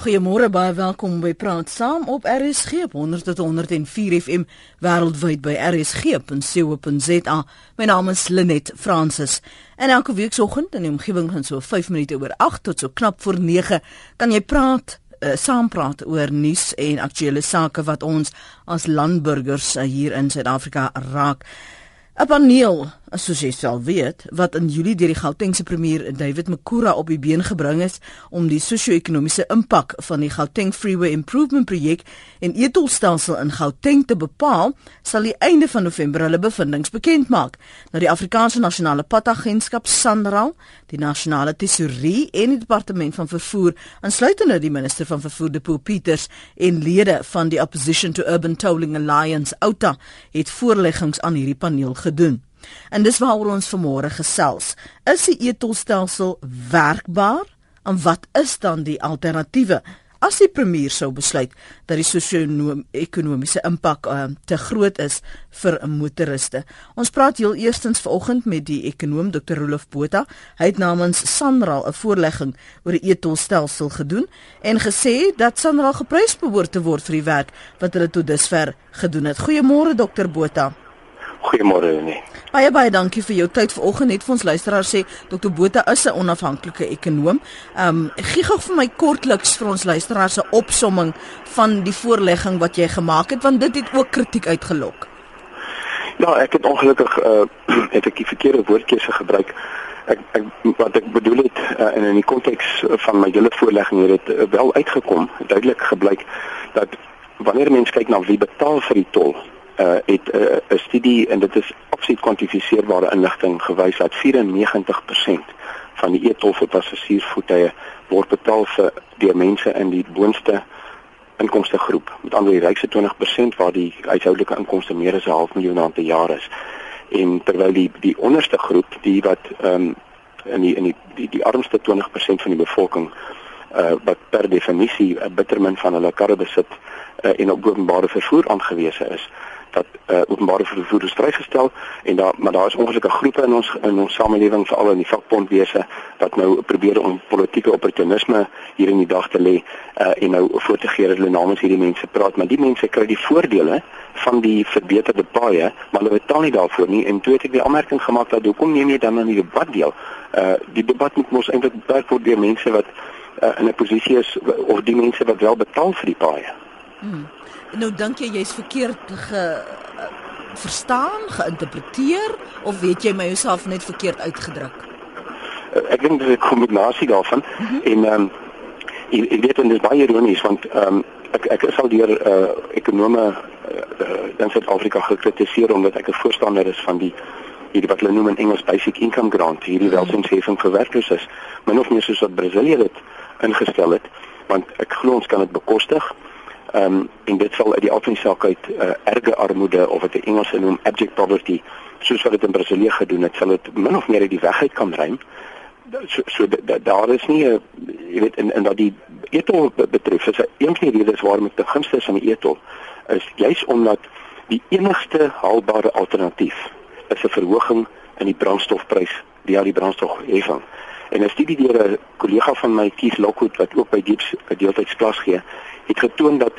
Goeiemôre baie welkom by Praat Saam op RSG 100.104 FM wêreldwyd by rsg.co.za. My naam is Lenet Fransis. En elke week soggend in die omgewing van so 5 minute oor 8 tot so knap voor 9 kan jy praat uh, saam praat oor nuus en aktuelle sake wat ons as landburgers uh, hier in Suid-Afrika raak. 'n Paneel soos jy sal weet, wat in Julie deur die Gautengse premier David Makura op die been gebring is om die sosio-ekonomiese impak van die Gauteng Freeway Improvement projek en etolstelsel in Gauteng te bepaal, sal die einde van November hulle bevindinge bekend maak. Nou die Afrikaanse Nasionale Padagentskap SANRAL, die Nasionale Tesourie en die Departement van Vervoer, insluitende die minister van Vervoer Depo Peters en lede van die Opposition to Urban Tolling Alliance OUTA, het voorleggings aan hierdie paneel gedoen. En dis waaroor ons vanmôre gesels. Is die etolstelsel werkbaar? En wat is dan die alternatiewe? As die premier sou besluit dat die sosio-ekonomiese impak uh, te groot is vir motoriste. Ons praat heel eerstens vanoggend met die ekonom Dr. Rolof Botha. Hy het namens Sanral 'n voorlegging oor die etolstelsel gedoen en gesê dat Sanral geprys behoort te word vir die werk wat hulle tot dusver gedoen het. Goeiemôre Dr. Botha. Goeiemôre nee. Baie baie dankie vir jou tyd vanoggend. Net vir ons luisteraars sê Dr Botha is 'n onafhanklike ekonom. Ehm um, gee gou vir my kortliks vir ons luisteraars 'n opsomming van die voorlegging wat jy gemaak het want dit het ook kritiek uitgelok. Ja, ek het ongelukkig uh het ek die verkeerde woordkeuse gebruik. Ek ek wat ek bedoel het uh, in in die konteks van my hele voorlegging het dit uh, wel uitgekom, duidelik gebleik dat wanneer mense kyk na wie betaal vir die tol uh, het 'n uh, studie en dit is absoluut kwantifiseerbare inligting gewys dat 94% van die e-tol vir passasiersvoertuie word betaal vir deur mense in die boonste inkomste groep. Met ander die rykste 20% waar die huishoudelike inkomste meer as 'n half miljoen rand per jaar is. En terwyl die die onderste groep, die wat ehm um, in die in die die, die armste 20% van die bevolking uh wat per definisie 'n bittermin van hulle karre besit uh, en op openbare vervoer aangewese is, dat uh, openbare vervoer is vrygestel en daar maar daar is ongelukkige groepe in ons in ons samelewing veral in die vakbondwese wat nou probeer om politieke opportunisme hier in die dag te lê uh, en nou voor te gee dat hulle namens hierdie mense praat. Maar die mense kry die voordele van die verbeterde paaie maar hulle betaal nie daarvoor nie. En toe het ek die aanmerking gemaak dat hoekom neem jy dan aan die debat deel? Uh, die debat moet mos eintlik beperk word deur mense wat uh, in 'n posisie is of die mense wat wel betaal vir die paaie. Hmm. Nou dink jy jy's verkeerd ge verstaan, geïnterpreteer of weet jy my jouself net verkeerd uitgedruk? Ek dink dit is 'n kombinasie daarvan mhm. -huh. en ehm um, ek weet dit is baie ironies want ehm um, ek ek is al deur uh, ekonome uh, in Suid-Afrika gekritiseer omdat ek 'n voorstander is van die hierdie wat hulle noem in Engels basic income grant, hierdie mhm. -huh. welsinsheffing vir werklooses. Min of meer soos wat Brasilië dit ingestel het, want ek glo ons kan dit bekostig. Ehm um, en dit sal uit die alfensaak uit uh, erge armoede of wat die Engelse noem abject poverty soos wat dit in Brasilië gedoen het, sal dit min of meer uit die weg uit kan ruim. So, so daar is nie 'n jy weet in in wat die etol betref, is een van die redes waarom ek te gunste is aan die etol is juis omdat die enigste haalbare alternatief is 'n verhoging in die brandstofprys via die brandstofheffing. En 'n studie deur 'n kollega van my Keith Lockwood wat ook by Deeps gedeelteidsklas gee, het getoon dat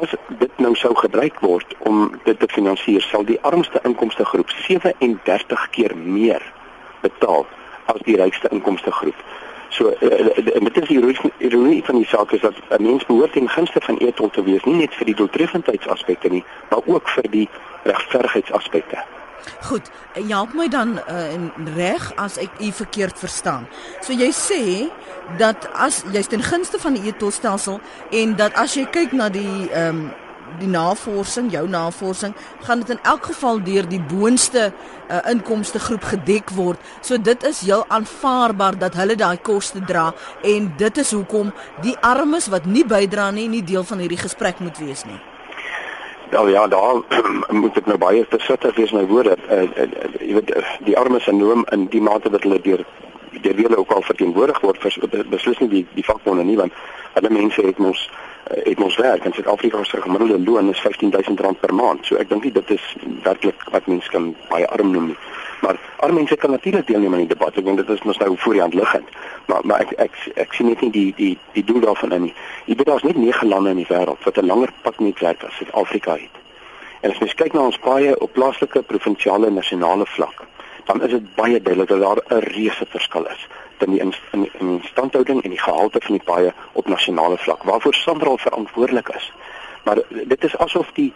as dit nou sou gebruik word om dit te finansier, sal die armste inkomste groep 37 keer meer betaal as die rykste inkomste groep. So uh, dit is die ironie van die saak is dat 'n mens behoort in gunste van etol te wees, nie net vir die doeltreffendheidsaspekte nie, maar ook vir die regverdigheidsaspekte. Goed, help my dan uh, reg as ek u verkeerd verstaan. So jy sê dat as jy's ten gunste van die etolstelsel en dat as jy kyk na die ehm um, die navorsing, jou navorsing, gaan dit in elk geval deur die boonste uh, inkomste groep gedek word. So dit is heel aanvaarbaar dat hulle daai koste dra en dit is hoekom die armes wat nie bydra nie, nie deel van hierdie gesprek moet wees nie. Ja ja, daar moet ek nou baie versigtig wees met my woorde. Uh, uh, uh, jy weet die armes genoem in die mate dat hulle deur deur wie hulle ook al verteenwoordig word vers, beslis nie die die vakbonde nie want hulle mense het ons het ons werk in Suid-Afrika se gemiddelde loon is R15000 per maand. So ek dink nie dit is werklik wat mense kan baie arm noem nie. Maar arme mense kan natuurlik deelneem aan die debat. Ek dink dit is mos nou voor die hand liggend. Maar maar ek ek ek sien net nie die die die doel daarvan in nie. Jy weet daar's net 9 lande in die wêreld wat 'n langer padnetwerk as Suid-Afrika het. En as mens kyk na ons paaie op plaaslike, provinsiale en nasionale vlak, dan is dit baie duidelik dat daar 'n reuse verskil is in die in die instandhouding en die gehalte van die paaie op nasionale vlak waarvoor Sandra verantwoordelik is. Maar dit is asof die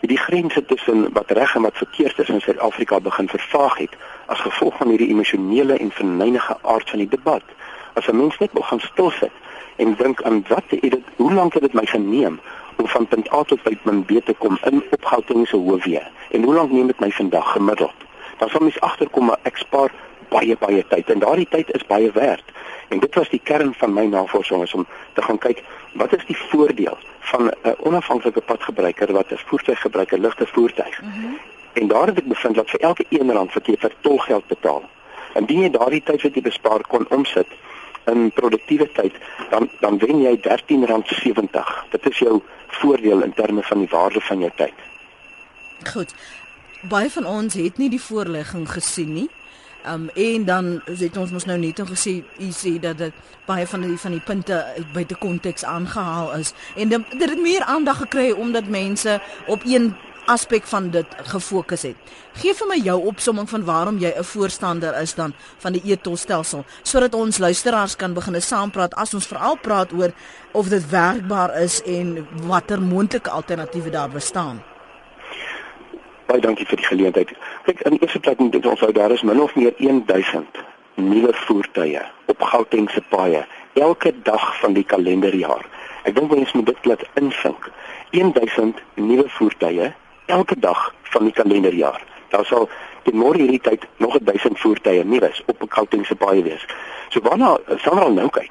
die grense tussen wat reg en wat verkeerd is in Suid-Afrika begin vervaag het as gevolg van hierdie emosionele en verneinige aard van die debat. As 'n mens net wil gaan stil sit en dink aan wat het dit hoe lank het dit my geneem om van punt A tot punt B te kom in opgouting se hoofwee en hoe lank neem dit my vandag gemiddeld? Dan sal mens agterkom ek spaar baie baie tyd en daardie tyd is baie werd. En dit was die kern van my navorsing is om te gaan kyk wat is die voordeel van 'n onafhanklike padgebruiker wat 'n voertuig gebruik, 'n ligte voertuig. Mm -hmm. En daar het ek bevind dat vir elke R1 wat jy vir tolgeld betaal, indien jy daardie tyd wat jy bespaar kon omsit in produktiewe tyd, dan dan wen jy R13.70. Dit is jou voordeel in terme van die waarde van jou tyd. Goed. Baie van ons het nie die voorlegging gesien nie. Um en dan het ons mos nou net gesê u sê dat dit baie van die van die punte buite konteks aangehaal is en dit dit het meer aandag gekry omdat mense op een aspek van dit gefokus het. Geef vir my jou opsomming van waarom jy 'n voorstander is dan van die e-tolstelsel sodat ons luisteraars kan begine saampraat as ons veral praat oor of dit werkbaar is en watter moontlike alternatiewe daar bestaan. Baie dankie vir die geleentheid. Kyk, in eerste plek moet ons onthou daar is min of meer 1000 nuwe voertuie op Gauteng se paaie elke dag van die kalenderjaar. Ek dink mense moet dit plat insink. 1000 nuwe voertuie elke dag van die kalenderjaar. Daar sal teen môre hierdie tyd nog 1000 voertuie nuwe op Gauteng se paaie wees. So waarna sal ons nou kyk?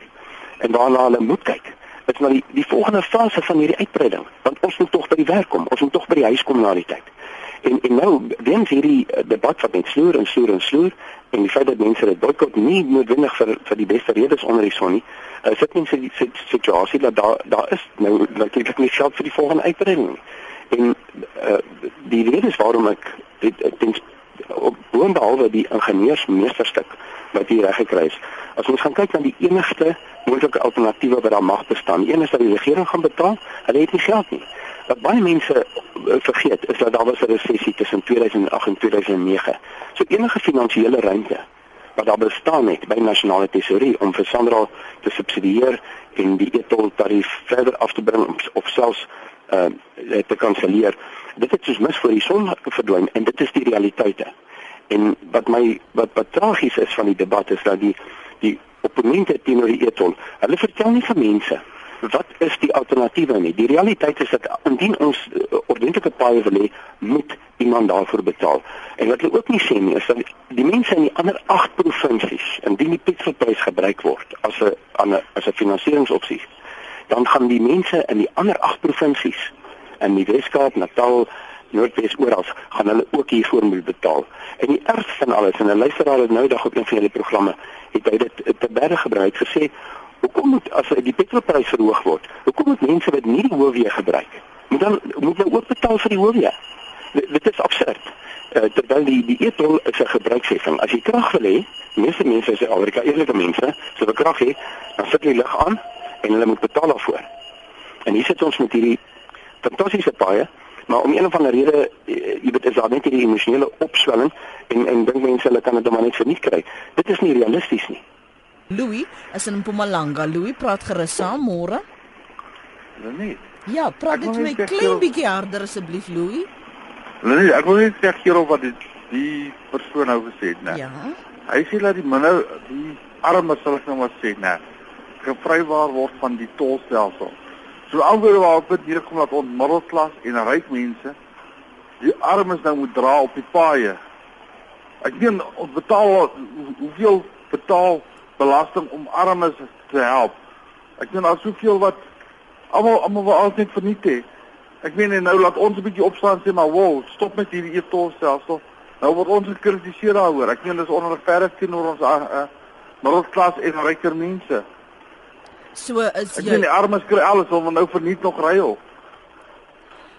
En waarna hulle moet kyk? Dit is maar die die volgende fase van hierdie uitbreiding, want ons moet tog by die werk kom, ons moet tog by die huis kom na die tyd. En en nou weens hierdie uh, debat wat net sloer en sloer en sloer en die feit dat mense dit boikot nie noodwendig vir vir die beste redes onder die son nie. Uh, sit mense die situasie dat daar daar is nou natuurlik nie geld vir die volgende uitbreiding nie. En uh, die rede is waarom ek dit ek dink op boonbehalwe die ingenieursmeesterstuk wat hier reg gekry is. As ons gaan kyk na die enigste moontlike alternatiewe wat daar mag bestaan, een is dat die regering gaan betaal, hulle het nie geld nie. Wat baie mense eh, vergeet is dat daar was 'n resessie tussen 2008 en 2009. So enige finansiële ruimte wat daar bestaan het by nasionale tesourie om vir Sandra te subsidieer en die etol tarief verder af te bring of selfs uh te kanselleer. Dit het soos mis voor die son verdwyn en dit is die realiteite. En wat my wat wat tragies is van die debat is dat die die opponente teenoor die etol, hulle vertel nie vir mense wat is die alternatiewe nie? Die realiteit is dat indien ons uh, ordentlike paaie wil hê, moet iemand daarvoor betaal. En wat hulle ook nie sê nie is dat die mense in die ander 8 provinsies, indien die petrolprys gebruik word as 'n as 'n finansieringsopsie, dan gaan die mense in die ander 8 provinsies in die Weskaap, Natal, Noordwes oral gaan hulle ook hiervoor moet betaal. En die ergste van alles en 'n luisteraar het nou dag op een van die programme het hy dit te berg gebruik gesê Hoekom moet as die petrolprys verhoog word? Hoekom moet mense wat nie die hoofweg gebruik? Moet dan moet hulle ook betaal vir die hoofweg? Dit is absurd. Uh, terwyl die die etol is 'n gebruiksheffing. As jy krag wil hê, meeste mense in Suid-Afrika, eerlike mense, so 'n krag hê, dan sit hulle lig aan en hulle moet betaal daarvoor. En hier sit ons met hierdie fantastiese paaie, maar om een of ander rede, eh, jy weet, is daar net hierdie emosionele opswelling en en dink mense hulle kan dit maar net verniet kry. Dit is nie realisties nie. Louis is in Mpumalanga. Louis praat gerus saam môre. Nee. Ja, praat dit my klein bietjie harder asseblief Louis. Nee, ek wil net sê hier op wat die, die persoon nou gesê het, né? Ja. Hy sê dat die minder die armes sal ek nou maar sê, né, gevrywaar word van die tolstelsel. So alhoewel waar op dit hier kom dat ons middelklas en ryk mense die armes nou moet dra op die paaie. Ek weet ons betaal hoeveel betaal belasting om armes te help. Ek meen daar's soveel wat almal almal wil altyd verniet hê. Ek meen nou laat ons 'n bietjie opstaan sê maar wow, stop met hierdie e-tolstelsel. Nou word ons gekritiseer daaroor. Ek meen dis onregverdig teenoor ons uh, middelklas en ryker mense. So is jy Ek meen die armes kry alles om nou verniet nog ry op.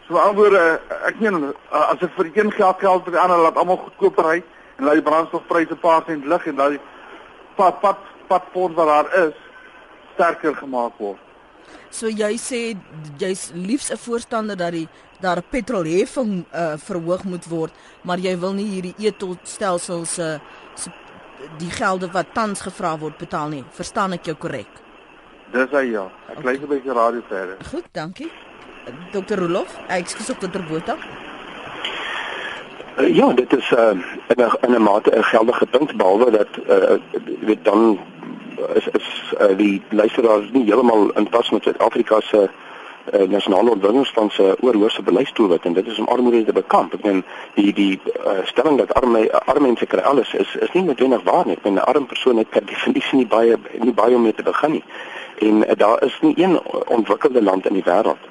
So alhoewel ek meen as ek vir een geld geld vir die ander laat almal goedkoper ry en laat die brandstofpryse paar sent lig en laat die pad pad padport wat daar is sterker gemaak word. So jy sê jy's liefs 'n voorstander dat die daar 'n petrolheffing uh, verhoog moet word, maar jy wil nie hierdie e-tolstelsels se uh, die gelde wat tans gevra word betaal nie. Verstaan ek jou korrek? Dis hy ja. Ek okay. lê 'n bietjie radio verder. Goed, dankie. Dr. Rolof, ekskuus op Dr. Botha. Uh, ja, dit is uh, in 'n in 'n mate 'n geldige punt behalwe dat uh, weet dan is is uh, die luisteraars nie heeltemal in pas met Suid-Afrika se uh, nasionale ontwikkelingsplan se oorhoofse beleidsdoelwit en dit is om armoede te bekamp. Ek meen die die uh, stelling dat arme arme mense kry alles is is nie noodwendig waar nie. Ek meen 'n arm persoon het per definisie nie baie nie baie om mee te begin nie. En uh, daar is nie een ontwikkelde land in die wêreld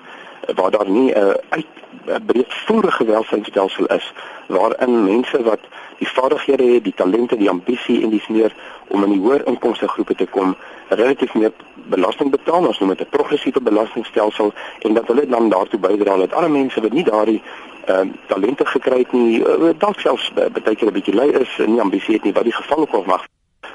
waar daar nie 'n uh, uit 'n breedvoerige welstandsstelsel is waarin mense wat die vaardighede het, die talente, die ambisie en dis meer om in die hoër inkomste groepe te kom, relatief meer belasting betaal, ons noem dit 'n progressiewe belastingstelsel en dat hulle dan daartoe bydra dat alle mense wat nie daardie ehm uh, talente gekry het nie, uh, dalk selfs uh, baie keer 'n bietjie lui is en nie ambisie het nie wat die geval ook al mag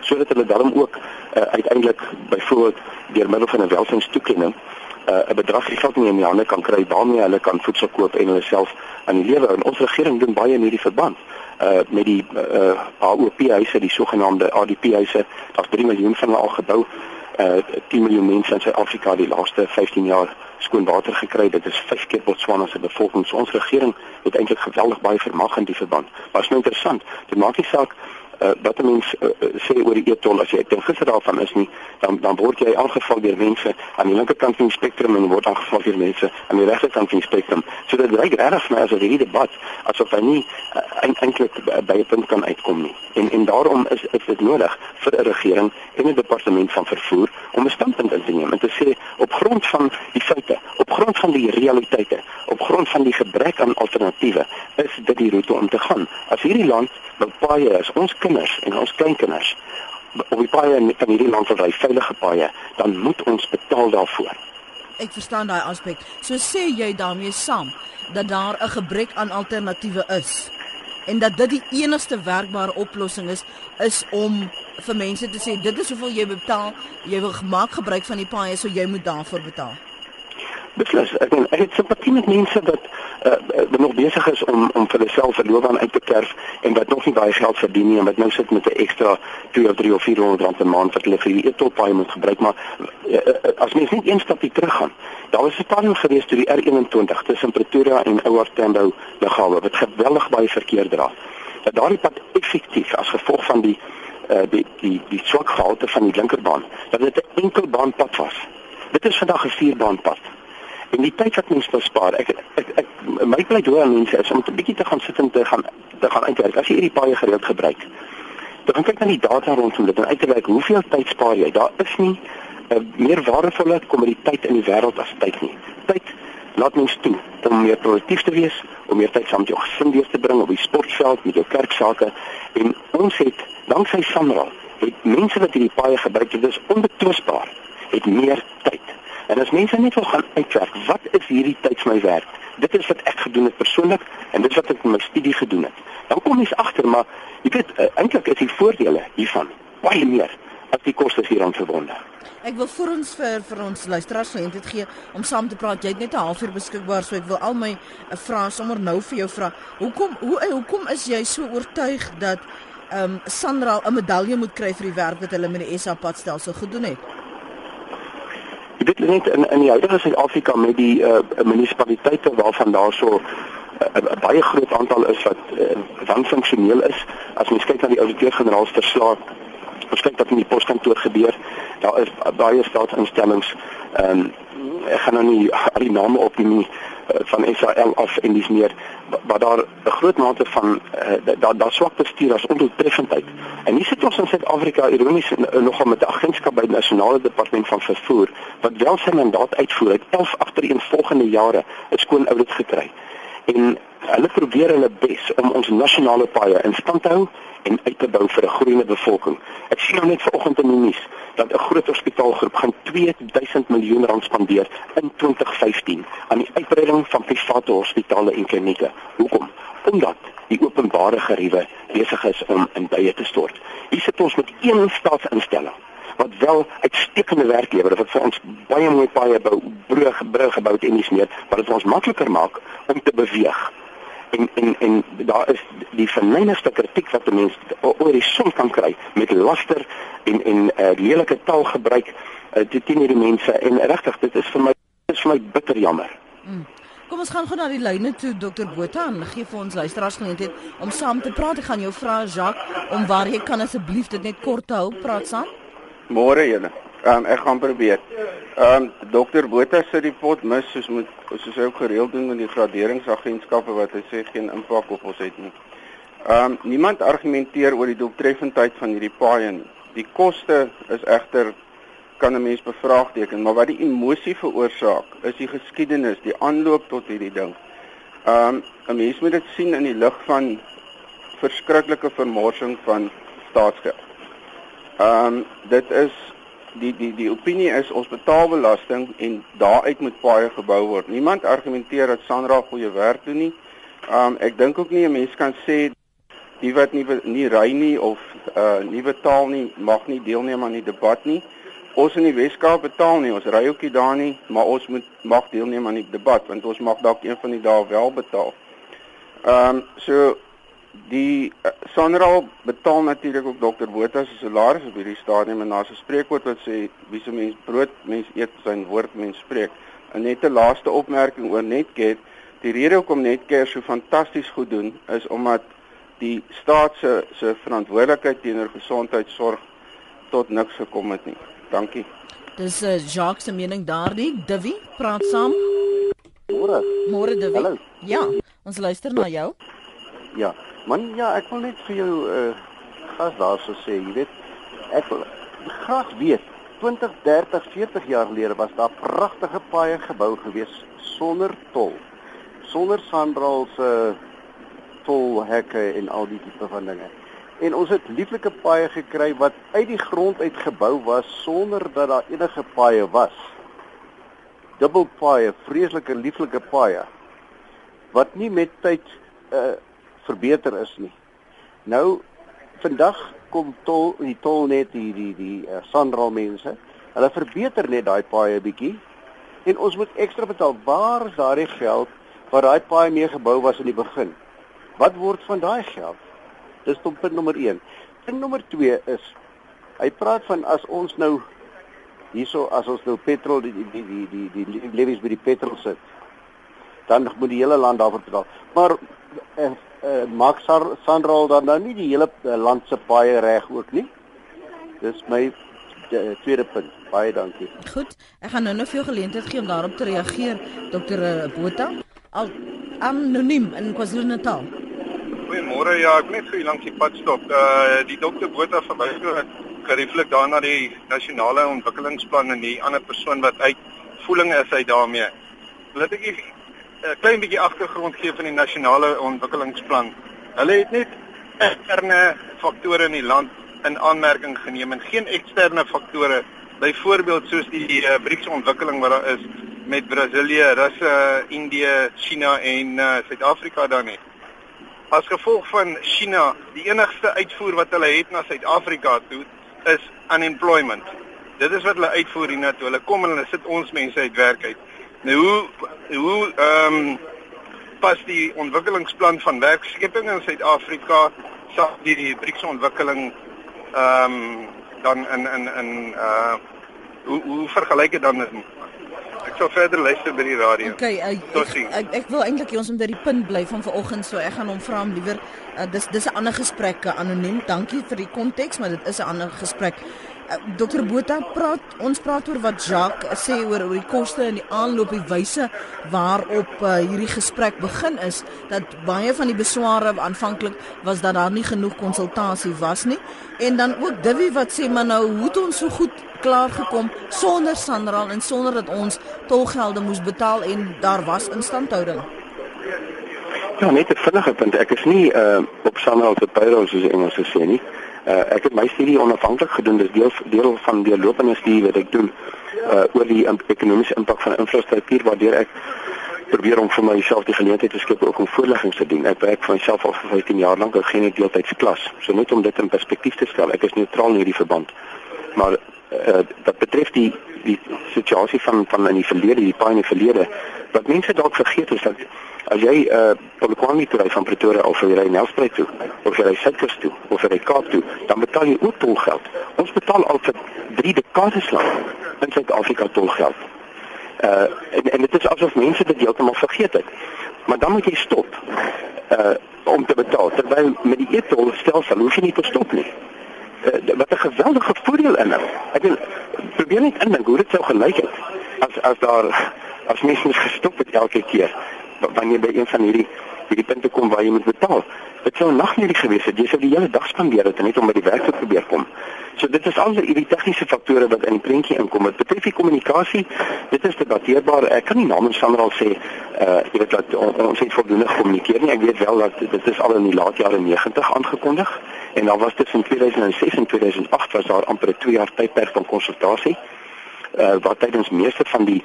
sodat hulle daarom ook uh, uiteindelik byvoorbeeld deur middel van 'n welstandstoekenning uh, 'n bedrag geld nie in die hande kan kry waarmee hulle kan voedsel koop en hulle self aan die lewe. En ons regering doen baie in hierdie verband uh met die uh AOP huise die sogenaamde ADP huise. Daar's 3 miljoen van hulle al gebou. Uh 10 miljoen mense in Suid-Afrika die laaste 15 jaar skoon water gekry. Dit is 5 keer Botswana se bevolking. So ons regering het eintlik geweldig baie vermag in die verband. Maar is nou interessant. Dit maak nie saak uh, wat 'n mens uh, sê oor die e-tol as jy ten gister daarvan is nie dan dan word jy aangeval deur mense aan die linkerkant van die spektrum en word aangeval deur mense aan die regterkant van die spektrum so dit lyk regtig vir my as 'n hierdie debat asof hy nie uh, eintlik by 'n punt kan uitkom nie. En en daarom is is dit nodig vir 'n regering en 'n departement van vervoer om 'n standpunt in te neem en te sê op grond van die feite op grond van die realiteite op grond van die gebrek aan alternatiewe is dit die roete om te gaan. As hierdie land nou paaie is ons kinders en ons kleinkinders op die paaie in, in hierdie land wat hy veilige paaie, dan moet ons betaal daarvoor. Ek verstaan daai aspek. So sê jy daarmee saam dat daar 'n gebrek aan alternatiewe is en dat dit die enigste werkbare oplossing is is om vir mense te sê dit is hoeveel jy betaal, jy wil gemaak gebruik van die paaie, so jy moet daarvoor betaal. Beslis. Ek meen, ek het simpatie met mense wat uh, nog besig is om om vir hulself 'n loopbaan uit te kerf en wat nog nie baie geld verdien nie en wat nou sit met 'n ekstra 2 of 3 of 400 rand 'n maand wat hulle vir die etoppaai moet gebruik, maar uh, uh, as mens net een stapie teruggaan. Daar was 'n stadium gewees toe die R21 tussen Pretoria en Ouer Tambo lughawe wat geweldig baie verkeer dra. Dat daardie pad effektief as gevolg van die uh, die die die swak gehalte van die linkerbaan, dat dit 'n enkelbaanpad was. Dit is vandag 'n vierbaanpad en die tyd wat mens bespaar ek ek, ek my pleidooi aan mense is om 'n bietjie te gaan sit en te gaan te gaan uitwerk. As jy hierdie baie gereeld gebruik dan gaan kyk na die data rondom dit en uitwerk hoeveel tyd spaar jy. Daar is nie 'n uh, meer waardevolle kommoditeit in die wêreld as tyd nie. Tyd laat mens toe om meer produktief te wees om meer tyd saam met jou gesin deur te bring op die sportveld met jou kerksake en ons het danksy Samra het mense wat hierdie baie gebruik dit is onbetwisbaar het meer tyd En as mense net wil gaan uitwerk, wat is hierdie tyd my werk? Dit is wat ek gedoen het persoonlik en dit is wat ek in my studie gedoen het. Dan kom mens agter maar jy weet uh, eintlik is die voordele hiervan baie meer as die kostes hieraan verbonde. Ek wil vir ons vir vir ons luisteraars geleent dit gee om saam te praat. Jy het net 'n halfuur beskikbaar, so ek wil al my uh, vrae sommer nou vir jou vra. Hoekom hoe uh, hoekom is jy so oortuig dat ehm um, Sandra 'n medalje moet kry vir die werk wat hulle met die SA padstelsel gedoen het? Jy weet net in in die huidige Suid-Afrika met die uh, munisipaliteite waarvan daar so 'n uh, uh, baie groot aantal is wat uh, dan funksioneel is. As mens kyk na die ouditeur-generaal se verslag, ons kyk wat in die poskantoor gebeur. Daar is uh, baie staatsinstellings ehm um, ek gaan nou nie al die name opneem nie uh, van SAL af en dis meer waar daar 'n groot mate van uh, daar daar swak bestuur as ondoeltreffendheid. En hier sit ons in Suid-Afrika ironies nogal met 'n agentskap by die nasionale departement van vervoer wat wel sy mandaat uitvoer het 11 agtereenvolgende jare 'n skoon audit gekry. En hulle probeer hulle bes om ons nasionale paaie in stand te hou en uit te bou vir 'n groeiende bevolking. Ek sien nou net vanoggend in die nuus dat 'n groot hospitaalgroep gaan 2000 miljoen rand spandeer in 2015 aan die uitbreiding van private hospitale en klinieke. Hoekom? omdat die openbare geriewe besig is om in baie te stort. Hier sit ons met een staatsinstelling wat wel uitstekende werk lewer wat vir ons baie mooi paaie bou, brug brug gebou het en dis meer, wat dit ons makliker maak om te beweeg. En en en daar is die verneemste kritiek wat mense oor die son kan kry met laster en en uh, lelike taalgebruik uh, teen hierdie mense en regtig dit is vir my is vir my bitter jammer. Mm. Kom ons gaan gou na die lyne toe Dr Botha en gee vir ons luisteraars geleentheid om saam te praat. Ek gaan jou vra Jacques om waar jy kan asseblief dit net kort hou, praat saam. Môre julle. Ehm um, ek gaan probeer. Ehm um, dokter Botha sê die pot mis soos moet soos hy ook gereeld doen met die graderingsagentskappe wat hy sê geen impak op ons het nie. Ehm um, niemand argumenteer oor die doeltreffendheid van hierdie paaie nie. Die koste is egter kan 'n mens bevraagteken, maar wat die emosie veroorsaak is die geskiedenis, die aanloop tot hierdie ding. Ehm um, 'n mens moet dit sien in die lig van verskriklike vermorsing van staatsgeld. Ehm um, dit is die die die opinie is ons betaal belasting en daaruit moet paaie gebou word. Niemand argumenteer dat Sandra goeie werk doen nie. Um, ek dink ook nie 'n mens kan sê die wat nie nie ry nie of uh nuwe taal nie mag nie deelneem aan die debat nie. Ons in die Weskaap betaal nie, ons ry ook nie daar nie, maar ons moet mag deelneem aan die debat want ons mag dalk een van die dae wel betaal. Ehm um, so Die uh, Sanral betaal natuurlik ook dokter Botha se salaris op hierdie stadium en daar's 'n spreekwoord wat sê wie se mens brood mens eet sy woord mens spreek. En net 'n laaste opmerking oor Netcare. Die rede hoekom Netcare so fantasties goed doen is omdat die staat se se verantwoordelikheid teenoor gesondheidsorg tot niks gekom het nie. Dankie. Dis uh, Jacques se mening daardie. Divi, praat saam. Môre. Môre Divi. Hallo. Ja, ons luister na jou. Ja. Man ja, ek wil net vir jou uh gas daarso sê, jy weet, ek wil graag weet 20, 30, 40 jaar gelede was daar pragtige paaie gebou gewees sonder tol. Sonder sandrals se uh, tolhekke en al die tipe van dinge. En ons het lieflike paaie gekry wat uit die grond uit gebou was sonder dat daar enige paaie was. Dubbelpaaie, vreeslike lieflike paaie wat nie met tyd uh verbeter is nie. Nou vandag kom tol die tol net die die die uh, Sandral mense. Hulle verbeter net daai paaie bietjie en ons moet ekstra betaal. Waar is daardie geld wat daai paaie mee gebou was in die begin? Wat word van daai geld? Dis punt nommer 1. Punt nommer 2 is hy praat van as ons nou hierso as ons nou petrol die die die die die, die lewies by die petrol sit dan moet die hele land daarvoor betaal. Maar uh, uh, maak Sandra dan nou nie die hele uh, land se paaie reg ook nie. Dis my uh, tweede punt. Baie dankie. Goed, ek gaan nou nog veel geleentheid gee om daarop te reageer, Dr. Botha. Al anoniem in KwaZulu-Natal. Goeiemôre, ja, ek net vir langs die pad stop. Uh die Dr. Botha verwys oor gerieflik daarna die nasionale ontwikkelingsplan en die ander persoon wat uit voeling is hy daarmee. Laat ek 'n klein bietjie agtergrond gee van die nasionale ontwikkelingsplan. Hulle het net interne faktore in die land in aanmerking geneem en geen eksterne faktore, byvoorbeeld soos die uh, BRICS ontwikkeling wat daar is met Brasilië, Rusland, Indië, China en uh, Suid-Afrika dan nie. As gevolg van China, die enigste uitvoer wat hulle het na Suid-Afrika toe is unemployment. Dit is wat hulle uitvoer hiernatoe. Hulle kom en hulle sit ons mense uit werk uit. Nou hoe hoe ehm um, pas die ontwikkelingsplan van werkskeping in Suid-Afrika saam met die BRICS ontwikkeling ehm um, dan in in in uh hoe hoe vergelyk dit dan met Ek sal verder luister by die radio. Okay, uh, ek, ek ek wil eintlik ons om by die punt bly van vanoggend, so ek gaan hom vra om liewer uh, dis dis 'n ander gesprek anoniem. Dankie vir die konteks, maar dit is 'n ander gesprek. Dr Botha praat ons praat oor wat Jacques sê oor oor die koste en die aanloop die wyse waarop uh, hierdie gesprek begin is dat baie van die besware aanvanklik was dat daar nie genoeg konsultasie was nie. En dan ook Divi wat sê maar nou hoe het ons so goed klaar gekom sonder Sanral en sonder dat ons tolgelde moes betaal en daar was instandhouding? Ja net 'n vinnige punt. Ek is nie uh, op Sanral se payroll soos Engels sê nie ek het my studie onafhanklik gedoen, dis deel deel van die lopende studie wat ek doen uh oor die ekonomiese impak van infrastruktuur waardeur ek probeer om vir myself die geleentheid te skep ook om voorleggings te doen. Ek werk vir myself al vir 15 jaar lank in geen deeltydse klas. So net om dit in perspektief te stel, ek is neutraal in hierdie verband. Maar uh, wat betref die die situasie van van in die verlede, die paai in die verlede, wat mense dalk vergeet is dat as jy uh Polokwane toe ry van Pretoria of jy ry Nelspruit toe of jy ry Suidkus toe of jy ry Kaap toe, dan betaal jy ook tolgeld. Ons betaal al vir 3 dekades lank in Suid-Afrika tolgeld. Uh en en dit is asof mense dit heeltemal vergeet het. Maar dan moet jy stop uh om te betaal. Terwyl met die e-tol stelsel hoef jy nie te stop nie. Uh, wat 'n geweldige voordeel in hom. Ek wil probeer net indink hoe dit sou gelyk het as as daar as mense gestop het elke keer wanneer by een van hierdie hierdie punte kom waar jy moet betaal. Dit sou nagmerrie gewees het. Jy sou die hele dag spandeer het net om by die werk te probeer kom. So dit is al die tegniese faktore wat in die prentjie inkom. Dit betref die kommunikasie. Dit is debatteerbaar. Ek kan nie namens Sandra al sê uh jy weet dat on, ons het voldoende gekommunikeer nie. Ek weet wel dat dit is al in die laat jare 90 aangekondig en dan was dit in 2006 en 2008 was daar amper 2 jaar tydperk van konsultasie. Uh wat tydens meeste van die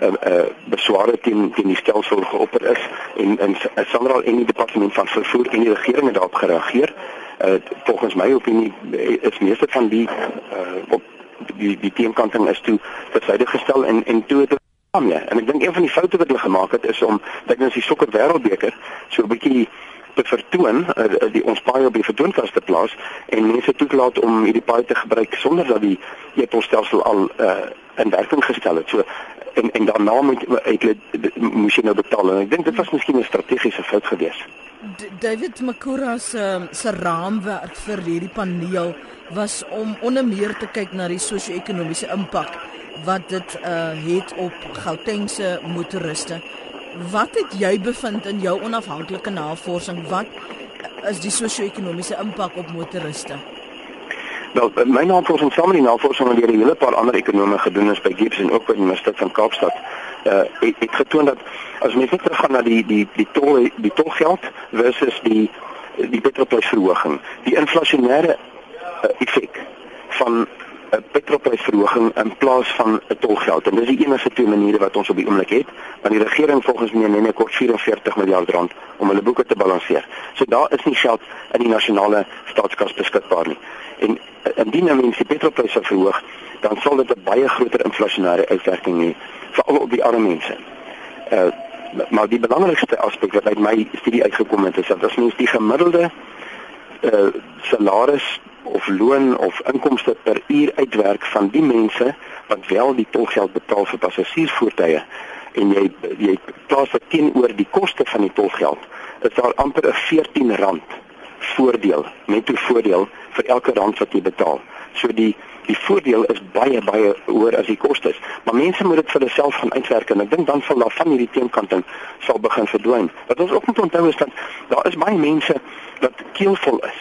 uh, uh besware teen teen die stelsel geopper is en en Sandra en die departement van vervoer en die regering het daarop gereageer. Uh volgens my opinie is meeste van die uh op die die teenkanting is toe versyde gestel en en toe het Ja, en ek dink een van die foute wat hulle gemaak het is om dink ons die sokker wêreldbeker so 'n bietjie te vertoon uh, die ons paai op die vertoonkas te plaas en mense toelaat om hierdie paai te gebruik sonder dat die e-posstelsel al uh, in werking gestel het. So en en daarna moet ek moes jy nou betaal en ek dink dit was miskien 'n strategiese fout geweest. David Makura se se raamwerk vir hierdie paneel was om onder meer te kyk na die sosio-ekonomiese impak wat dit uh het op Gautengse motoriste. Wat het jy bevind in jou onafhanklike navorsing? Wat is die sosio-ekonomiese impak op motoriste? Wel, my navorsing saam met die navorsing wat deur 'n hele paar ander ekonome gedoen is by Gibbs en ook by die Universiteit van Kaapstad, uh het, het getoon dat as mens net teruggaan na die die die tol die tolgeld versus die die petrolprysverhoging, die inflasionêre uh, effek van 'n petrolprysverhoging in plaas van 'n tolgeld. En dis die enigste twee maniere wat ons op die oomblik het, want die regering volgens my neem net kort 44 miljard rand om hulle boeke te balanseer. So daar is nie geld in die nasionale staatskas beskikbaar nie. En indien nou mense petrolpryse verhoog, dan sal dit 'n baie groter inflasionêre uitwerking hê veral op die arme mense. Uh maar die belangrikste aspek wat uit my studie uitgekom het is dat as mens die gemiddelde uh salaris of loon of inkomste per uur uitwerk van die mense wat wel die tolgeld betaal vir passasiersvoertuie en jy jy plaas dit teenoor die koste van die tolgeld, is daar amper 'n 14 rand voordeel, netto voordeel vir elke rand wat jy betaal. So die die voordeel is baie baie hoër as die kostes. Maar mense moet dit vir hulself gaan uitwerk en ek dink dan sal daar van hierdie teenkanting sal begin verdwyn. Wat ons ook moet onthou is dat daar is baie mense wat keelvol is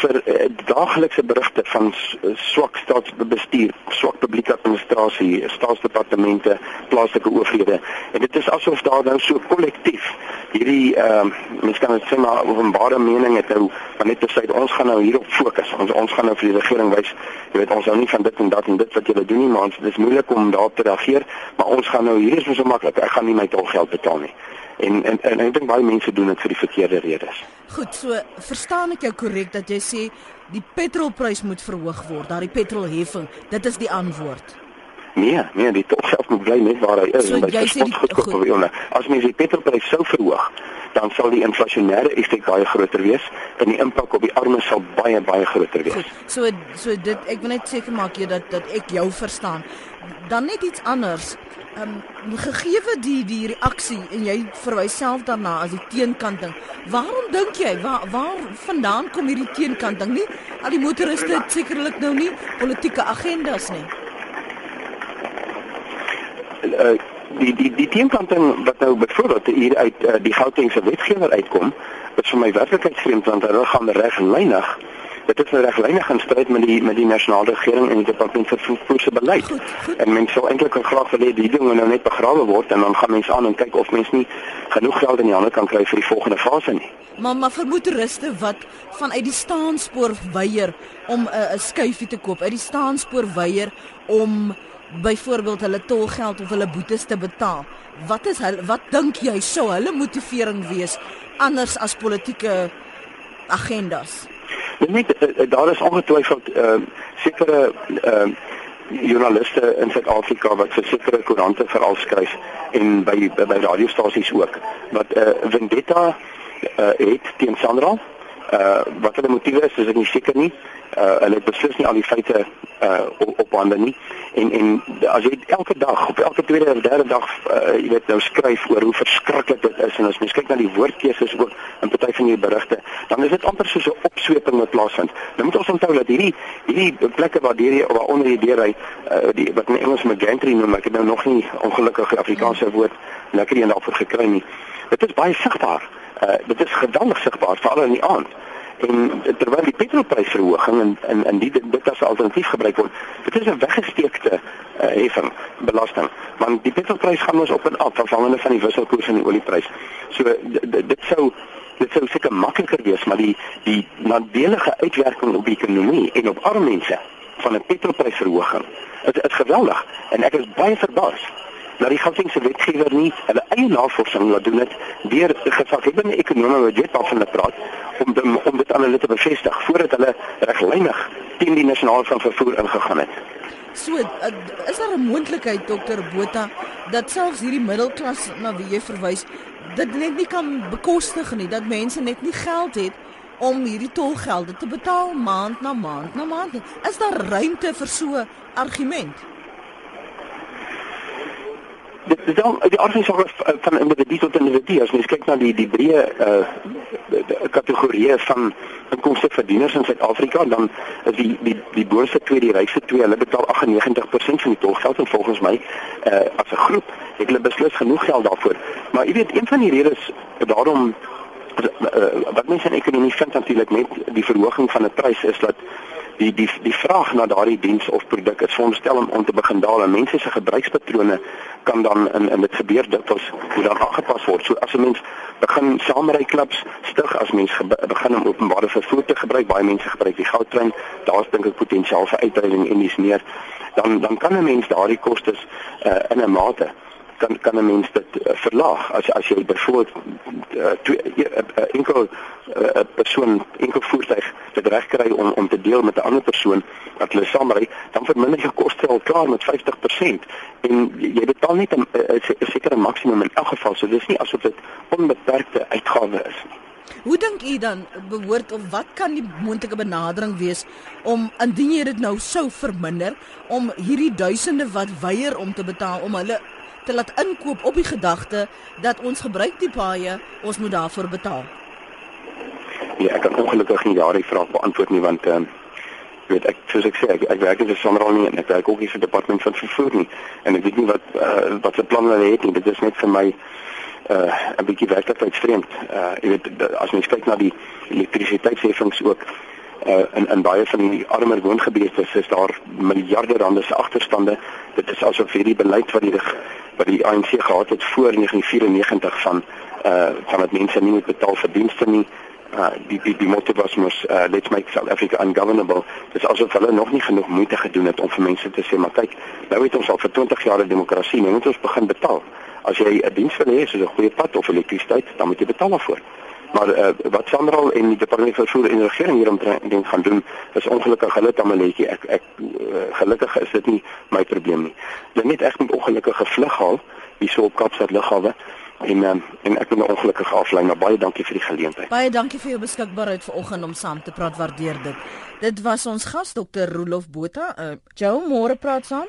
vir uh, daaglikse berigte van swak staatsbestuur, swak publieke administrasie, staatsdepartemente, plaaslike owerhede. En dit is asof daar nou so kollektief hierdie ehm uh, mens kan dit sê maar openbare mening het nou van net te sê ons gaan nou hierop fokus. Ons ons gaan nou vir die regering wys, jy weet ons hou nie van dit en dat en dit wat julle doen nie, maar ons dit is moeilik om daarop te reageer, maar ons gaan nou hier is so maklik. Ek gaan nie my tolgeld betaal nie. En en, en ek dink baie mense doen dit vir die verkeerde redes. Goed, so verstaan ek jou korrek dat jy sê die petrolprys moet verhoog word, daardie petrolheffing, dit is die antwoord. Nee, nee, die tolgeld moet bly net waar hy is. So jy sê die goedkoop as mens die petrolprys sou verhoog, dan sal die inflasionêre effek baie groter wees en die impak op die armes sal baie baie groter wees. Goed, so so dit ek wil net seker maak jy dat dat ek jou verstaan. Dan net iets anders. Ehm um, gegeewe die die reaksie en jy verwys self daarna as die teenkanting. Waarom dink jy waar waar vandaan kom hierdie teenkanting nie? Al die motoriste het sekerlik nou nie politieke agendas nie. Uh, die die die teenkanting wat nou byvoorbeeld hier uit uh, die Gautengse wetgewer uitkom, is vir my werklik vreemd want hulle gaan reg en lynig dit is nou reglynig in stryd met die met die nasionale regering en die departement vir vervoer se beleid. Goed, goed. En mense sou eintlik graag wil hê die ding moet nou net begrawe word en dan gaan mense aan en kyk of mense nie genoeg geld in die hande kan kry vir die volgende fase nie. Maar maar vir motoriste wat vanuit die staanspoor weier om 'n uh, skuifie te koop, uit die staanspoor weier om byvoorbeeld hulle tolgeld of hulle boetes te betaal. Wat is hulle wat dink jy sou hulle motivering wees anders as politieke agendas? Net eh, daar is ongetwyfeld uh, sekere uh, joernaliste in Suid-Afrika wat vir sekere koerante veral skryf en by by radiostasies ook wat 'n uh, vendetta uh, het teen Sandra. Uh wat hulle motiewe is, is ek nie seker nie. Uh hulle het beslis nie al die feite uh op, op hande nie. En en as jy elke dag op elke tweede of derde dag uh, jy weet nou skryf oor hoe verskriklik dit is en as mens kyk na die woordkeuses ook in party van die berigte, dan is dit amper soos 'n opsweping wat plaasvind. Nou moet ons onthou dat hierdie hierdie plekke waar deur jy waaronder jy deur hy uh, die wat in Engels gantry noem, ek het nou nog nie ongelukkig Afrikaanse woord lekker een daarvoor gekry nie. Dit is baie sigbaar. Uh, dit is geweldig sigbaar veral in die aand en terwyl die petrolprysverhoging en en en die dit as alternatief gebruik word dit is 'n weggesteekte uh, heffing belasting. Want die petrolprys gaan ons op en af afhangende van die wisselkoers en die olieprys so dit sou dit sou seker makliker wees maar die die nadelige uitwerking op die ekonomie en op arme mense van 'n petrolprysverhoging dit is geweldig. En ek is baie verbaas dat die Gautengse wetgewer nie hulle eie navorsing laat doen het deur gesaghebende ekonome wat weet waarvan hulle praat om dem, om dit aan hulle te bevestig voordat hulle reglynig teen die nasionale van vervoer ingegaan het. So uh, is daar 'n moontlikheid dokter Botha dat selfs hierdie middelklas na wie jy verwys dit net nie kan bekostig nie dat mense net nie geld het om hierdie tolgelde te betaal maand na maand na maand. Is daar ruimte vir so 'n argument? Dit is dan die aardsaak van individu tot individu as mens kyk na die die breë uh kategorieë van inkomste verdieners in Suid-Afrika dan is die die die boonste twee die rykste twee hulle betaal 98% van die tolgeld en volgens my uh as 'n groep het hulle beslis genoeg geld daarvoor. Maar jy weet een van die redes daarom uh, wat mense in ekonomie vind natuurlik met die verhoging van 'n prys is dat die die die vraag na daardie diens of produk is veronderstel om, om te begin daal en mense se gebruikspatrone kan dan in in dit gebeur dit ons moet dan aangepas word. So as 'n mens begin saamry klubs stig as mens begin om openbare vervoer te gebruik, baie mense gebruik die goudtrein, daar's dink ek potensiaal vir uitbreiding en dis meer dan dan kan 'n mens daardie kostes uh, in 'n mate kan kan 'n mens dit uh, verlaag as as jy byvoorbeeld uh, 'n uh, uh, enkel 'n uh, persoon enkel voertuig dit reg kry om om te deel met 'n ander persoon wat hulle saamry dan verminder jy koste al klaar met 50% en jy betaal net 'n sekere maksimum in elk geval so dis nie asof dit onbeperkte uitgawe is nie. Hoe dink u dan behoort of wat kan die moontlike benadering wees om indien jy dit nou sou verminder om hierdie duisende wat weier om te betaal om hulle te laat inkoop op die gedagte dat ons gebruik die paaie, ons moet daarvoor betaal. Ja, ek kan ongelukkig nie daardie vraag beantwoord nie want ehm uh, weet ek soos ek sê ek, ek werk in die sonderhal nie en ek werk ook nie vir departement van vervoer nie en ek weet nie wat uh, wat se planne hulle het nie. Dit is net vir my uh 'n bietjie werklikheid vreemd. Uh jy weet as mens kyk na die elektrisiteitsheffings ook uh in in baie van die armer woongebiede is daar miljarde rande se agterstande. Dit is asof hierdie beleid wat die wat die ANC gehad het voor 1994 van uh van dat mense nie moet betaal vir dienste nie. Uh die die die motto was mos uh, let's make South Africa ungovernable. Dit is asof hulle nog nie genoeg moeite gedoen het om vir mense te sê maar kyk, nou het ons al vir 20 jaar demokrasie, nou moet ons begin betaal. As jy 'n diens wil hê, soos 'n goeie pad of elektrisiteit, dan moet jy betaal daarvoor. Maar uh, wat Sandral en die departement van vervoer en regering hier omtrent gaan doen, is ongelukkig hulle tamaletjie. Ek ek uh, gelukkig is dit nie my probleem nie. Hulle net ek moet ongelukkige vlug haal hierso op Kaapstad lughawe en um, en ek moet 'n ongelukkige aflei, maar baie dankie vir die geleentheid. Baie dankie vir jou beskikbaarheid vanoggend om saam te praat. Waardeer dit. Dit was ons gas Dr. Rolof Botha. Uh, Joe, môre praat saam.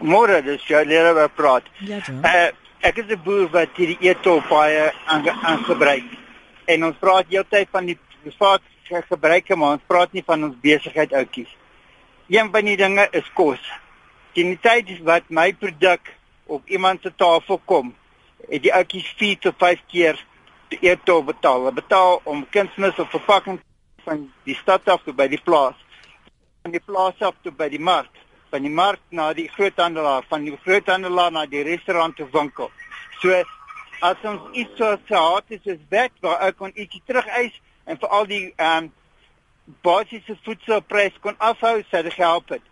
Môre, dis jou leraar wat praat. Ja. Uh, ek is 'n boer wat hierdie etol baie aangebruik. Aan en ons praat heeltyd van die privaat gebruike maar ons praat nie van ons besigheid outjies. Een van die dinge is kos. Die tyd wat my produk op iemand se tafel kom, het die outjies 4 tot 5 keer eetol betaal. Hulle betaal om kunsmis of verpakking van die stad af tot by die plaas. Van die plaas af tot by die mark, van die mark na die groothandelaar, van die groothandelaar na die restaurant of winkel. So as ons iets so het soos wet waar ek kon ietsie terugeis en vir al die ehm um, basiese voedselprys kon afhou, sou dit gehelp het.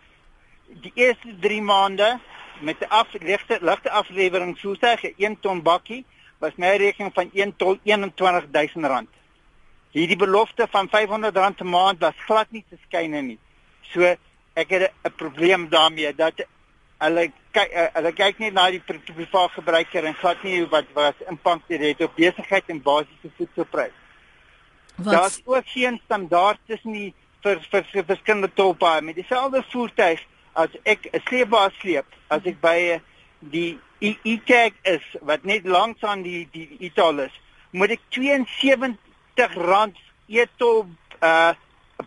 Die eerste 3 maande met 'n aflegte ligte aflewering voertuig 1 ton bakkie was my rekening van 1 tot 21000 rand. Hierdie belofte van 500 rand 'n maand was glad nie te skyne nie. So ek het 'n probleem daarmee dat hulle kyk uh, hulle kyk nie na die private gebruiker en glad nie wat wat impak dit het op besigheid en basiese voedselprys. Daar's ook geen standaard tussen die vir vir, vir verskillende tolpaaie. Met dieselfde voertuig as ek 'n sleepbaar sleep as ek by die e-tag is wat net langs aan die die e-tol is moet ek 72 rand e-tol uh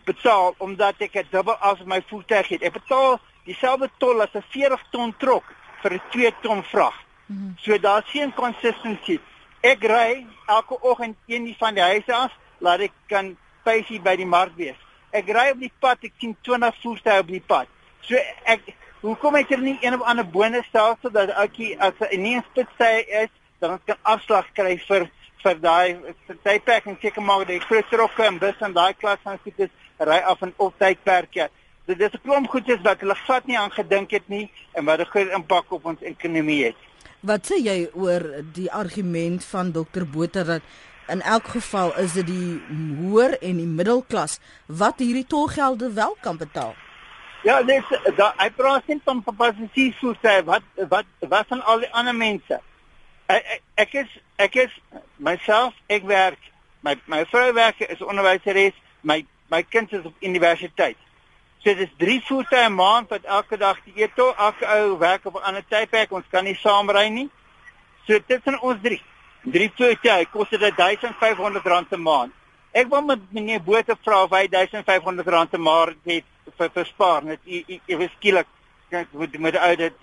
betaal omdat ek 'n dubbel as my voertuig het. Ek betaal dieselfde tol as 'n 40 ton trok vir 'n 2 ton vrag mm -hmm. so daar's geen consistency ek ry elke oggend een van die huise af laat ek kan paysie by die mark wees ek ry op die pad ek sien 20 voertuie op die pad so ek Hoekom het er nie een of ander bonusstelsel dat ouetjie as 'n nie 'n spitsy is, dan kan afslag kry vir vir daai vir tydperk en seker maak dat die groot trokke en bus en daai klas van skieters ry af in op tydperke. Dit is 'n klomp goedjies wat hulle glad nie aan gedink het nie en wat 'n groot impak op ons ekonomie het. Wat sê jy oor die argument van Dr Botha dat in elk geval is dit die hoër en die middelklas wat hierdie tolgelde wel kan betaal? Ja, dis da hy praat net van papasie so sê wat wat wat van al die ander mense. Ek, ek, ek is ek is myself ek werk my my vrou werk is onderwyseres, my my kind is op universiteit. So dis 3 voete 'n maand wat elke dag die eto, elke ou werk op 'n ander tydperk, ons kan nie saam ry nie. So tussen ons drie. Drie voete, hy kos dit R1500 'n maand. Ek wil met meneer Botha vra of hy R1500 'n maand het vir verspaar net jy weet skielik met die ou dit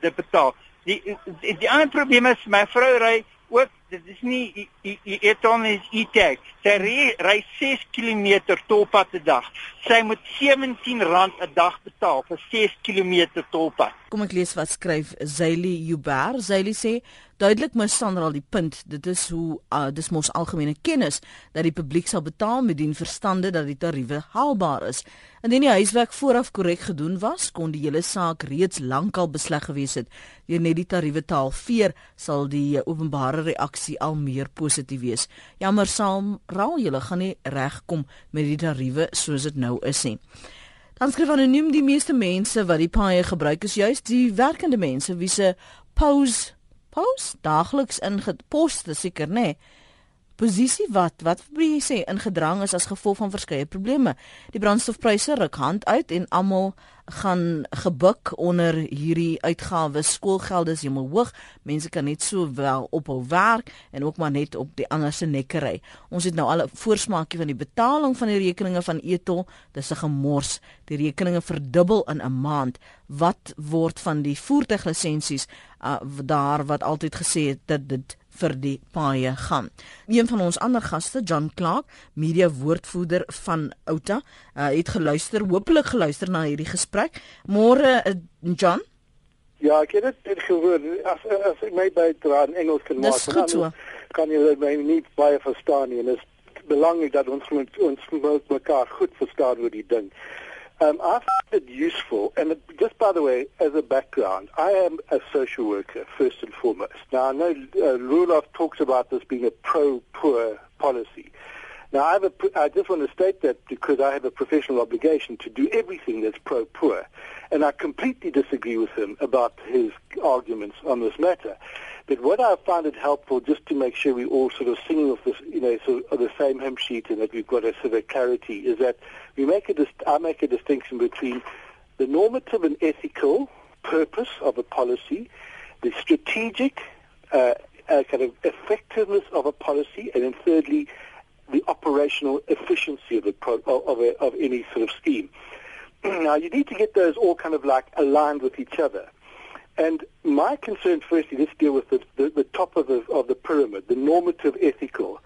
dit betaal. Die die, die ander probleem is my vrou ry ook dit is nie het hom is e-tag. Sy ry 6 km tolpad 'n dag. Sy moet R17 'n dag betaal vir 6 km tolpad. Kom ek lees wat skryf Zaili Juber. Zaili sê duidelik mis Sandra al die punt. Dit is hoe uh, dis mos algemene kennis dat die publiek sal betaal met dien verstande dat die tariewe haalbaar is. Indien die huiswerk vooraf korrek gedoen was, kon die hele saak reeds lankal besleg gewees het. Deur net die tariewe te halveer, sal die openbare reaksie al meer positief wees. Jammer saam, raal julle gaan nie regkom met die tariewe soos dit nou is nie. Dan skryf anoniem die meeste mense wat die paaie gebruik is juist die werkende mense wie se pose pose daagliks ingeposte seker nê. Nee posisie wat wat wil jy sê ingedrang is as gevolg van verskeie probleme. Die brandstofpryse ruk hand uit en almal gaan gebuk onder hierdie uitgawes. Skoolgelde is heeltemal hoog. Mense kan net so wel ophou werk en ook maar net op die ander se nekkery. Ons het nou al 'n voorsmaakie van die betaling van die rekeninge van Etol. Dis 'n gemors. Die rekeninge verdubbel in 'n maand. Wat word van die voertuiglisensies uh, daar wat altyd gesê het dat dit vir die paaie gaan. Een van ons ander gaste, John Clark, media woordvoerder van Outa, uh, het geluister, hopelik geluister na hierdie gesprek. Môre uh, John? Ja, ek het dit gehoor. As as ek my bydra in Engels kan maak, dan so. kan jy my nie baie verstaan nie en dit is belangrik dat ons moet ons moet mekaar goed verstaan oor die ding. Um, I find it useful, and it, just by the way, as a background, I am a social worker first and foremost. Now, I know uh, Rudolph talks about this being a pro-poor policy. Now, I, have a, I just want to state that because I have a professional obligation to do everything that's pro-poor, and I completely disagree with him about his arguments on this matter. But what I found it helpful, just to make sure we all sort of singing off this, you know, sort of the same hymn sheet, and that we've got a sort of clarity, is that we make a dist- I make a distinction between the normative and ethical purpose of a policy, the strategic uh, uh, kind of effectiveness of a policy, and then thirdly, the operational efficiency of, pro- of, a, of any sort of scheme. now, you need to get those all kind of like aligned with each other. And my concern, firstly, let's deal with the, the, the top of the, of the pyramid, the normative ethical.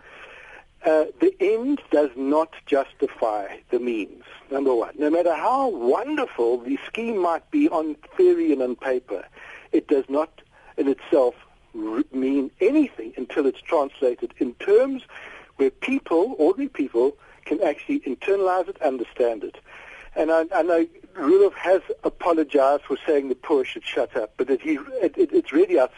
Uh, the end does not justify the means, number one. No matter how wonderful the scheme might be on theory and on paper, it does not in itself mean anything until it's translated in terms where people, ordinary people, can actually internalize it, understand it. And I, I know Rudolph has apologized for saying the poor should shut up, but that he, it, it, it's really I,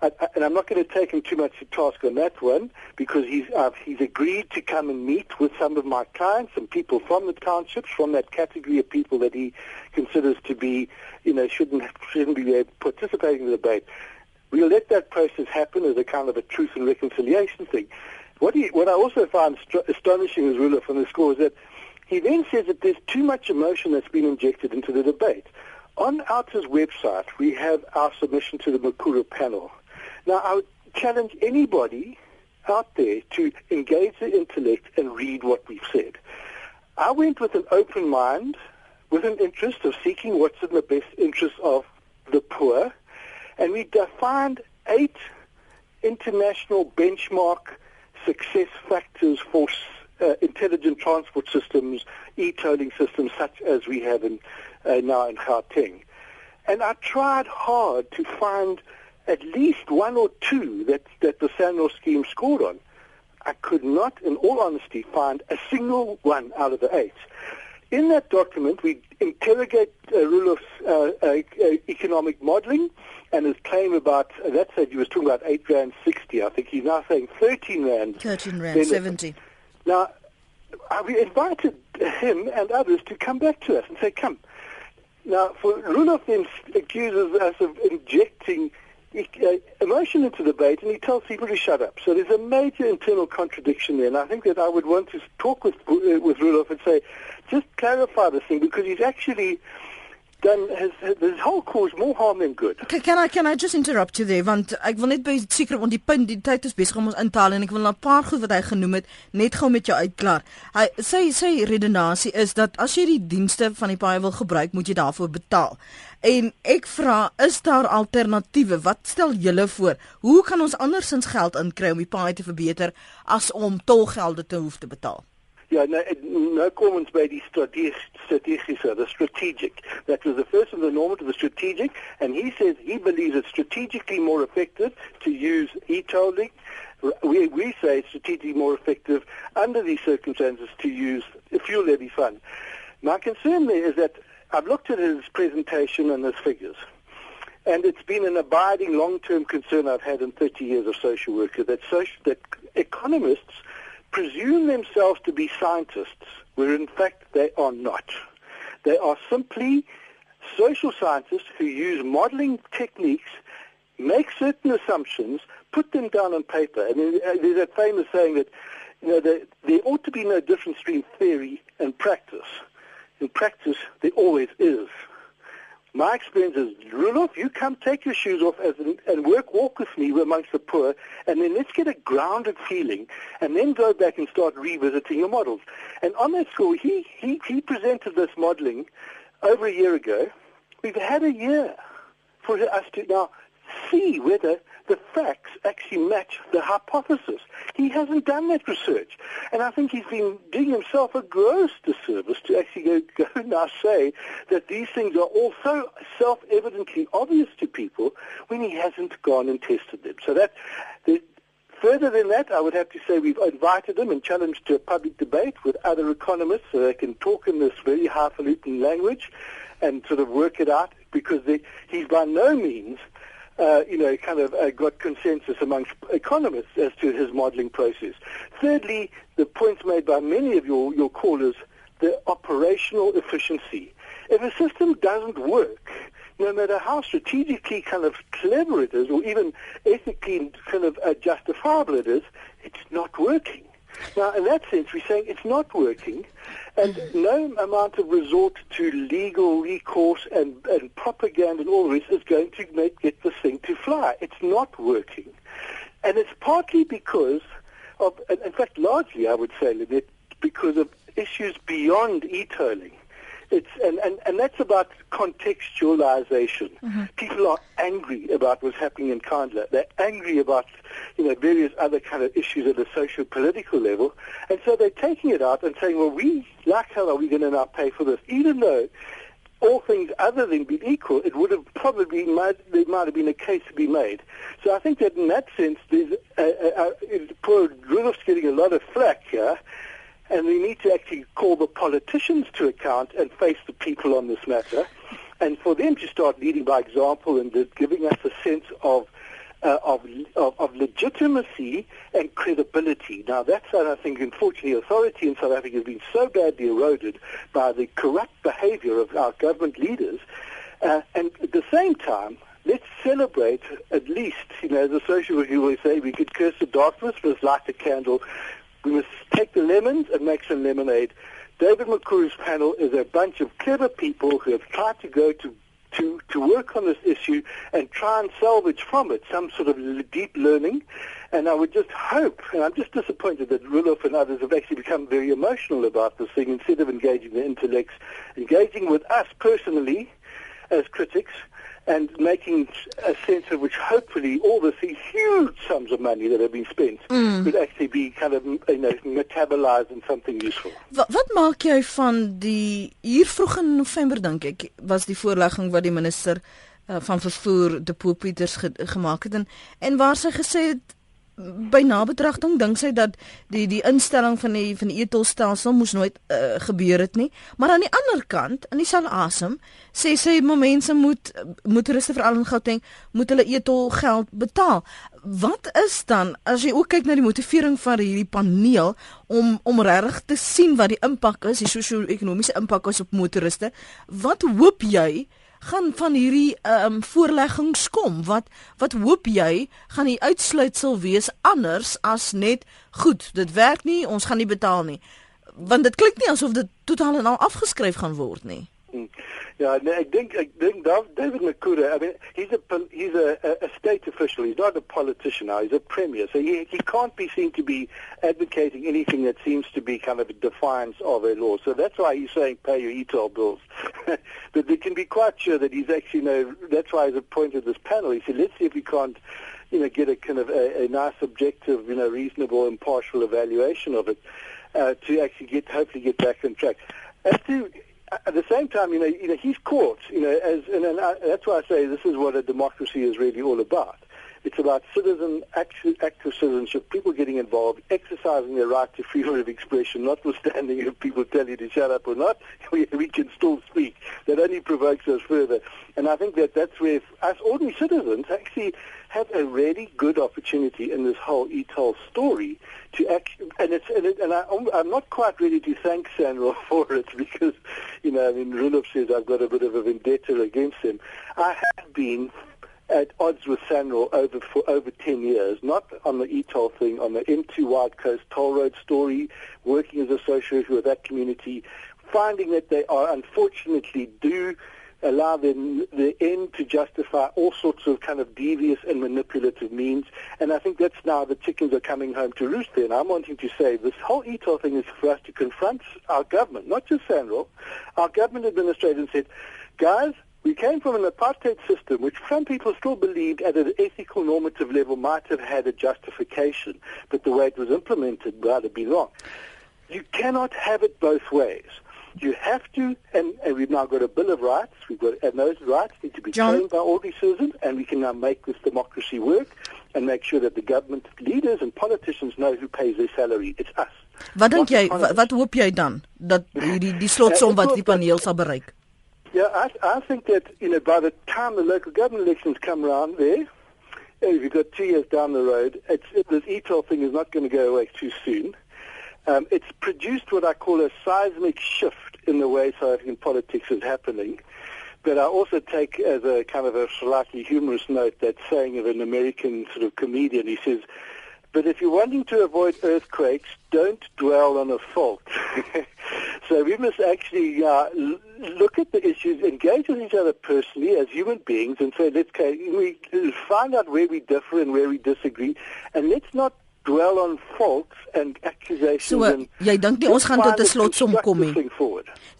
and I'm not going to take him too much to task on that one because he's uh, he's agreed to come and meet with some of my clients and people from the townships, from that category of people that he considers to be, you know, shouldn't shouldn't be participating in the debate. We'll let that process happen as a kind of a truth and reconciliation thing. What he, what I also find st- astonishing as ruler from the score is that he then says that there's too much emotion that's been injected into the debate. On OUTA's website, we have our submission to the Makura panel. Now, I would challenge anybody out there to engage the intellect and read what we've said. I went with an open mind, with an interest of seeking what's in the best interest of the poor, and we defined eight international benchmark success factors for uh, intelligent transport systems, e-tolling systems such as we have in, uh, now in Gauteng. And I tried hard to find at least one or two that, that the SANRAL scheme scored on. I could not, in all honesty, find a single one out of the eight. In that document, we interrogate uh, Rudolph's uh, uh, uh, economic modeling and his claim about, uh, that said he was talking about 8 Rand 60. I think he's now saying 13 Rand. 13 Rand 70. Now, we invited him and others to come back to us and say, come. Now, for Rudolph then accuses us of injecting uh, emotion into the debate, and he tells people to shut up. So there's a major internal contradiction there, and I think that I would want to talk with uh, with Rudolph and say, just clarify this thing because he's actually dan has this whole cause more harm than good. Can, can I can I just interrupt you there want ek wil net by seker want die punt die tyd is besig om ons intaal en ek wil 'n paar goed wat hy genoem het net gou met jou uitklaar. Hy sê sy redenasie is dat as jy die dienste van die paai wil gebruik, moet jy daarvoor betaal. En ek vra, is daar alternatiewe? Wat stel julle voor? Hoe kan ons andersins geld inkry om die paai te verbeter as om tolgelde te hoef te betaal? Yeah, no, no comments by the strategic, the strategic. That was the first of the normal to the strategic, and he says he believes it's strategically more effective to use e-tolling. We, we say it's strategically more effective under these circumstances to use a fuel levy fund. My concern there is that I've looked at his presentation and his figures. And it's been an abiding long-term concern I've had in 30 years of social work that, social, that economists presume themselves to be scientists, where in fact they are not. They are simply social scientists who use modeling techniques, make certain assumptions, put them down on paper. I mean, uh, there's that famous saying that you know, there, there ought to be no difference between theory and practice. In practice, there always is. My experience is, Rudolph, you come take your shoes off an, and work, walk with me amongst the poor, and then let's get a grounded feeling, and then go back and start revisiting your models. And on that score, he, he, he presented this modeling over a year ago. We've had a year for us to now see whether the facts actually match the hypothesis. He hasn't done that research. And I think he's been doing himself a gross disservice to actually go, go now say that these things are all so self-evidently obvious to people when he hasn't gone and tested them. So that, the, Further than that, I would have to say we've invited them and challenged to a public debate with other economists so they can talk in this very highfalutin language and sort of work it out because they, he's by no means uh, you know, kind of uh, got consensus amongst economists as to his modeling process. Thirdly, the points made by many of your, your callers, the operational efficiency. If a system doesn't work, no matter how strategically kind of clever it is, or even ethically kind of uh, justifiable it is, it's not working. Now, in that sense, we're saying it's not working, and no amount of resort to legal recourse and, and propaganda and all this is going to make get this thing to fly. It's not working. And it's partly because of, in fact, largely, I would say, Lynette, because of issues beyond e-tolling it's and, and, and that's about contextualization. Mm-hmm. People are angry about what's happening in Kandla. They're angry about you know various other kind of issues at a social political level, and so they're taking it out and saying, well, we like how are we going to now pay for this, even though. All things other than being equal, it would have probably might, there might have been a case to be made. So I think that in that sense, there's uh, uh, uh, poor Rudolph's getting a lot of flack here, and we need to actually call the politicians to account and face the people on this matter, and for them to start leading by example and giving us a sense of uh, of, of, of legitimacy and credibility. Now, that's, I think, unfortunately, authority in South Africa has been so badly eroded by the corrupt behavior of our government leaders. Uh, and at the same time, let's celebrate at least, you know, as a social worker always say, we could curse the darkness, let's light the candle. We must take the lemons and make some lemonade. David Makuru's panel is a bunch of clever people who have tried to go to to, to work on this issue and try and salvage from it some sort of deep learning. And I would just hope, and I'm just disappointed that Rudolph and others have actually become very emotional about this thing instead of engaging the intellects, engaging with us personally as critics and making a sense of which hopefully all the huge sums of money that have been spent mm. could actually be kind of you know metabolized in something useful. Wat, wat maak jy van die hier vroeg in November dink ek was die voorlegging wat die minister uh, van vervoer de Popieters ge, gemaak het en, en waar sy gesê het by nabetragting dink sy dat die die instelling van die van die etolstelsel moes nooit uh, gebeur het nie. Maar aan die ander kant in dieselfde asem sê sy mense moet motoriste veral in Gauteng moet hulle etol geld betaal. Wat is dan as jy ook kyk na die motivering van hierdie paneel om om regtig te sien wat die impak is die sosio-ekonomiese impak is op motoriste wat hoop jy gaan van hierdie ehm um, voorleggings kom? Wat wat hoop jy gaan die uitsluitsel wees anders as net goed, dit werk nie, ons gaan nie betaal nie. Want dit klink nie asof dit totaal en al afgeskryf gaan word nie. Yeah, no, I think I think David Makura. I mean, he's a he's a, a state official. He's not a politician now. He's a premier, so he he can't be seen to be advocating anything that seems to be kind of a defiance of a law. So that's why he's saying pay your e-toll bills. but they can be quite sure that he's actually you know. That's why he's appointed this panel. He said, let's see if we can't you know, get a kind of a, a nice, objective, you know, reasonable, impartial evaluation of it uh, to actually get, hopefully, get back on track. As to at the same time, you know, you know, he's caught, you know, as and, and I, that's why I say this is what a democracy is really all about. It's about citizen active, active citizenship, people getting involved, exercising their right to freedom of expression, notwithstanding if people tell you to shut up or not, we, we can still speak. That only provokes us further. And I think that that's where us ordinary citizens actually have a really good opportunity in this whole e-toll story to act, and it's and, it, and I, I'm not quite ready to thank SANRAL for it because, you know, I mean, Rudolph says I've got a bit of a vendetta against him. I have been at odds with SANRAL over for over 10 years, not on the e-toll thing, on the M2 Wide Coast toll road story, working as a social worker with that community, finding that they are unfortunately do allow them the end to justify all sorts of kind of devious and manipulative means. And I think that's now the chickens are coming home to roost there. And I'm wanting to say this whole e-toll thing is for us to confront our government, not just SANRAL, our government administrators said, guys, we came from an apartheid system which some people still believed at an ethical normative level might have had a justification, but the way it was implemented might have been wrong. You cannot have it both ways. You have to, and, and we've now got a Bill of Rights, we've got, and those rights need to be John? claimed by all these citizens, and we can now make this democracy work and make sure that the government leaders and politicians know who pays their salary. It's us. Wat dink jy wat, wat hoop jy dan dat die die slotsom wat die paneel sal bereik? Yeah, I, I think that you know by the time the local government elections come around there, if you've got two years down the road, it's, it, this e-toll thing is not going to go away too soon. Um, it's produced what I call a seismic shift in the way South African politics is happening. But I also take as a kind of a slightly humorous note that saying of an American sort of comedian. He says, but if you're wanting to avoid earthquakes, don't dwell on a fault. so we must actually uh, look at the issues, engage with each other personally as human beings, and say, let's we find out where we differ and where we disagree, and let's not dwell on faults and accusations. So, and jy dink nie ons gaan tot 'n slotsom kom nie.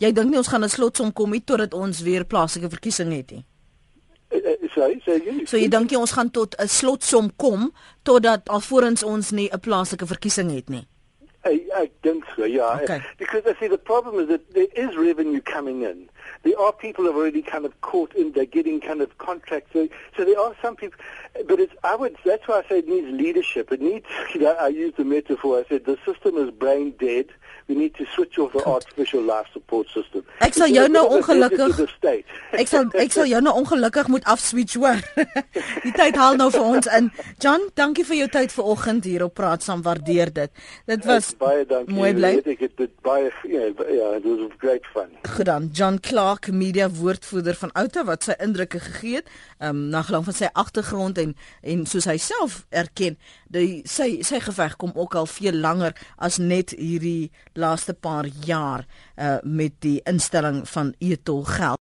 Jy dink nie ons gaan 'n slotsom kom nie totdat ons weer plaaslike verkiesing het nie. Uh, uh, sorry, so jy So jy dink jy ons gaan tot 'n slotsom kom totdat alvorens ons nie 'n plaaslike verkiesing het nie. I, I think so, yeah. Okay. Because I see the problem is that there is revenue coming in. There are people who have already kind of caught in, they're getting kind of contracts. So, so there are some people, but it's I would that's why I say it needs leadership. It needs you know, I use the metaphor. I said the system is brain dead. We need to switch off the artificial life support system. Ek sal jou nou ongelukkig. Ek sal ek sal jou nou ongelukkig moet afswitch hoor. Die tyd haal nou vir ons in. John, dankie vir jou tyd vanoggend hier op Praat saam. Waardeer dit. Dit was baie dankie. Mooi bly. Ek het dit baie ja, ja, it was great fun. Goed dan. John Clark, media woordvoerder van Outa wat sy indrukke gegee het, ehm um, na gelang van sy agtergrond en en soos hy self erken, die sy sy geveg kom ook al veel langer as net hierdie laaste paar jaar uh met die instelling van etol geld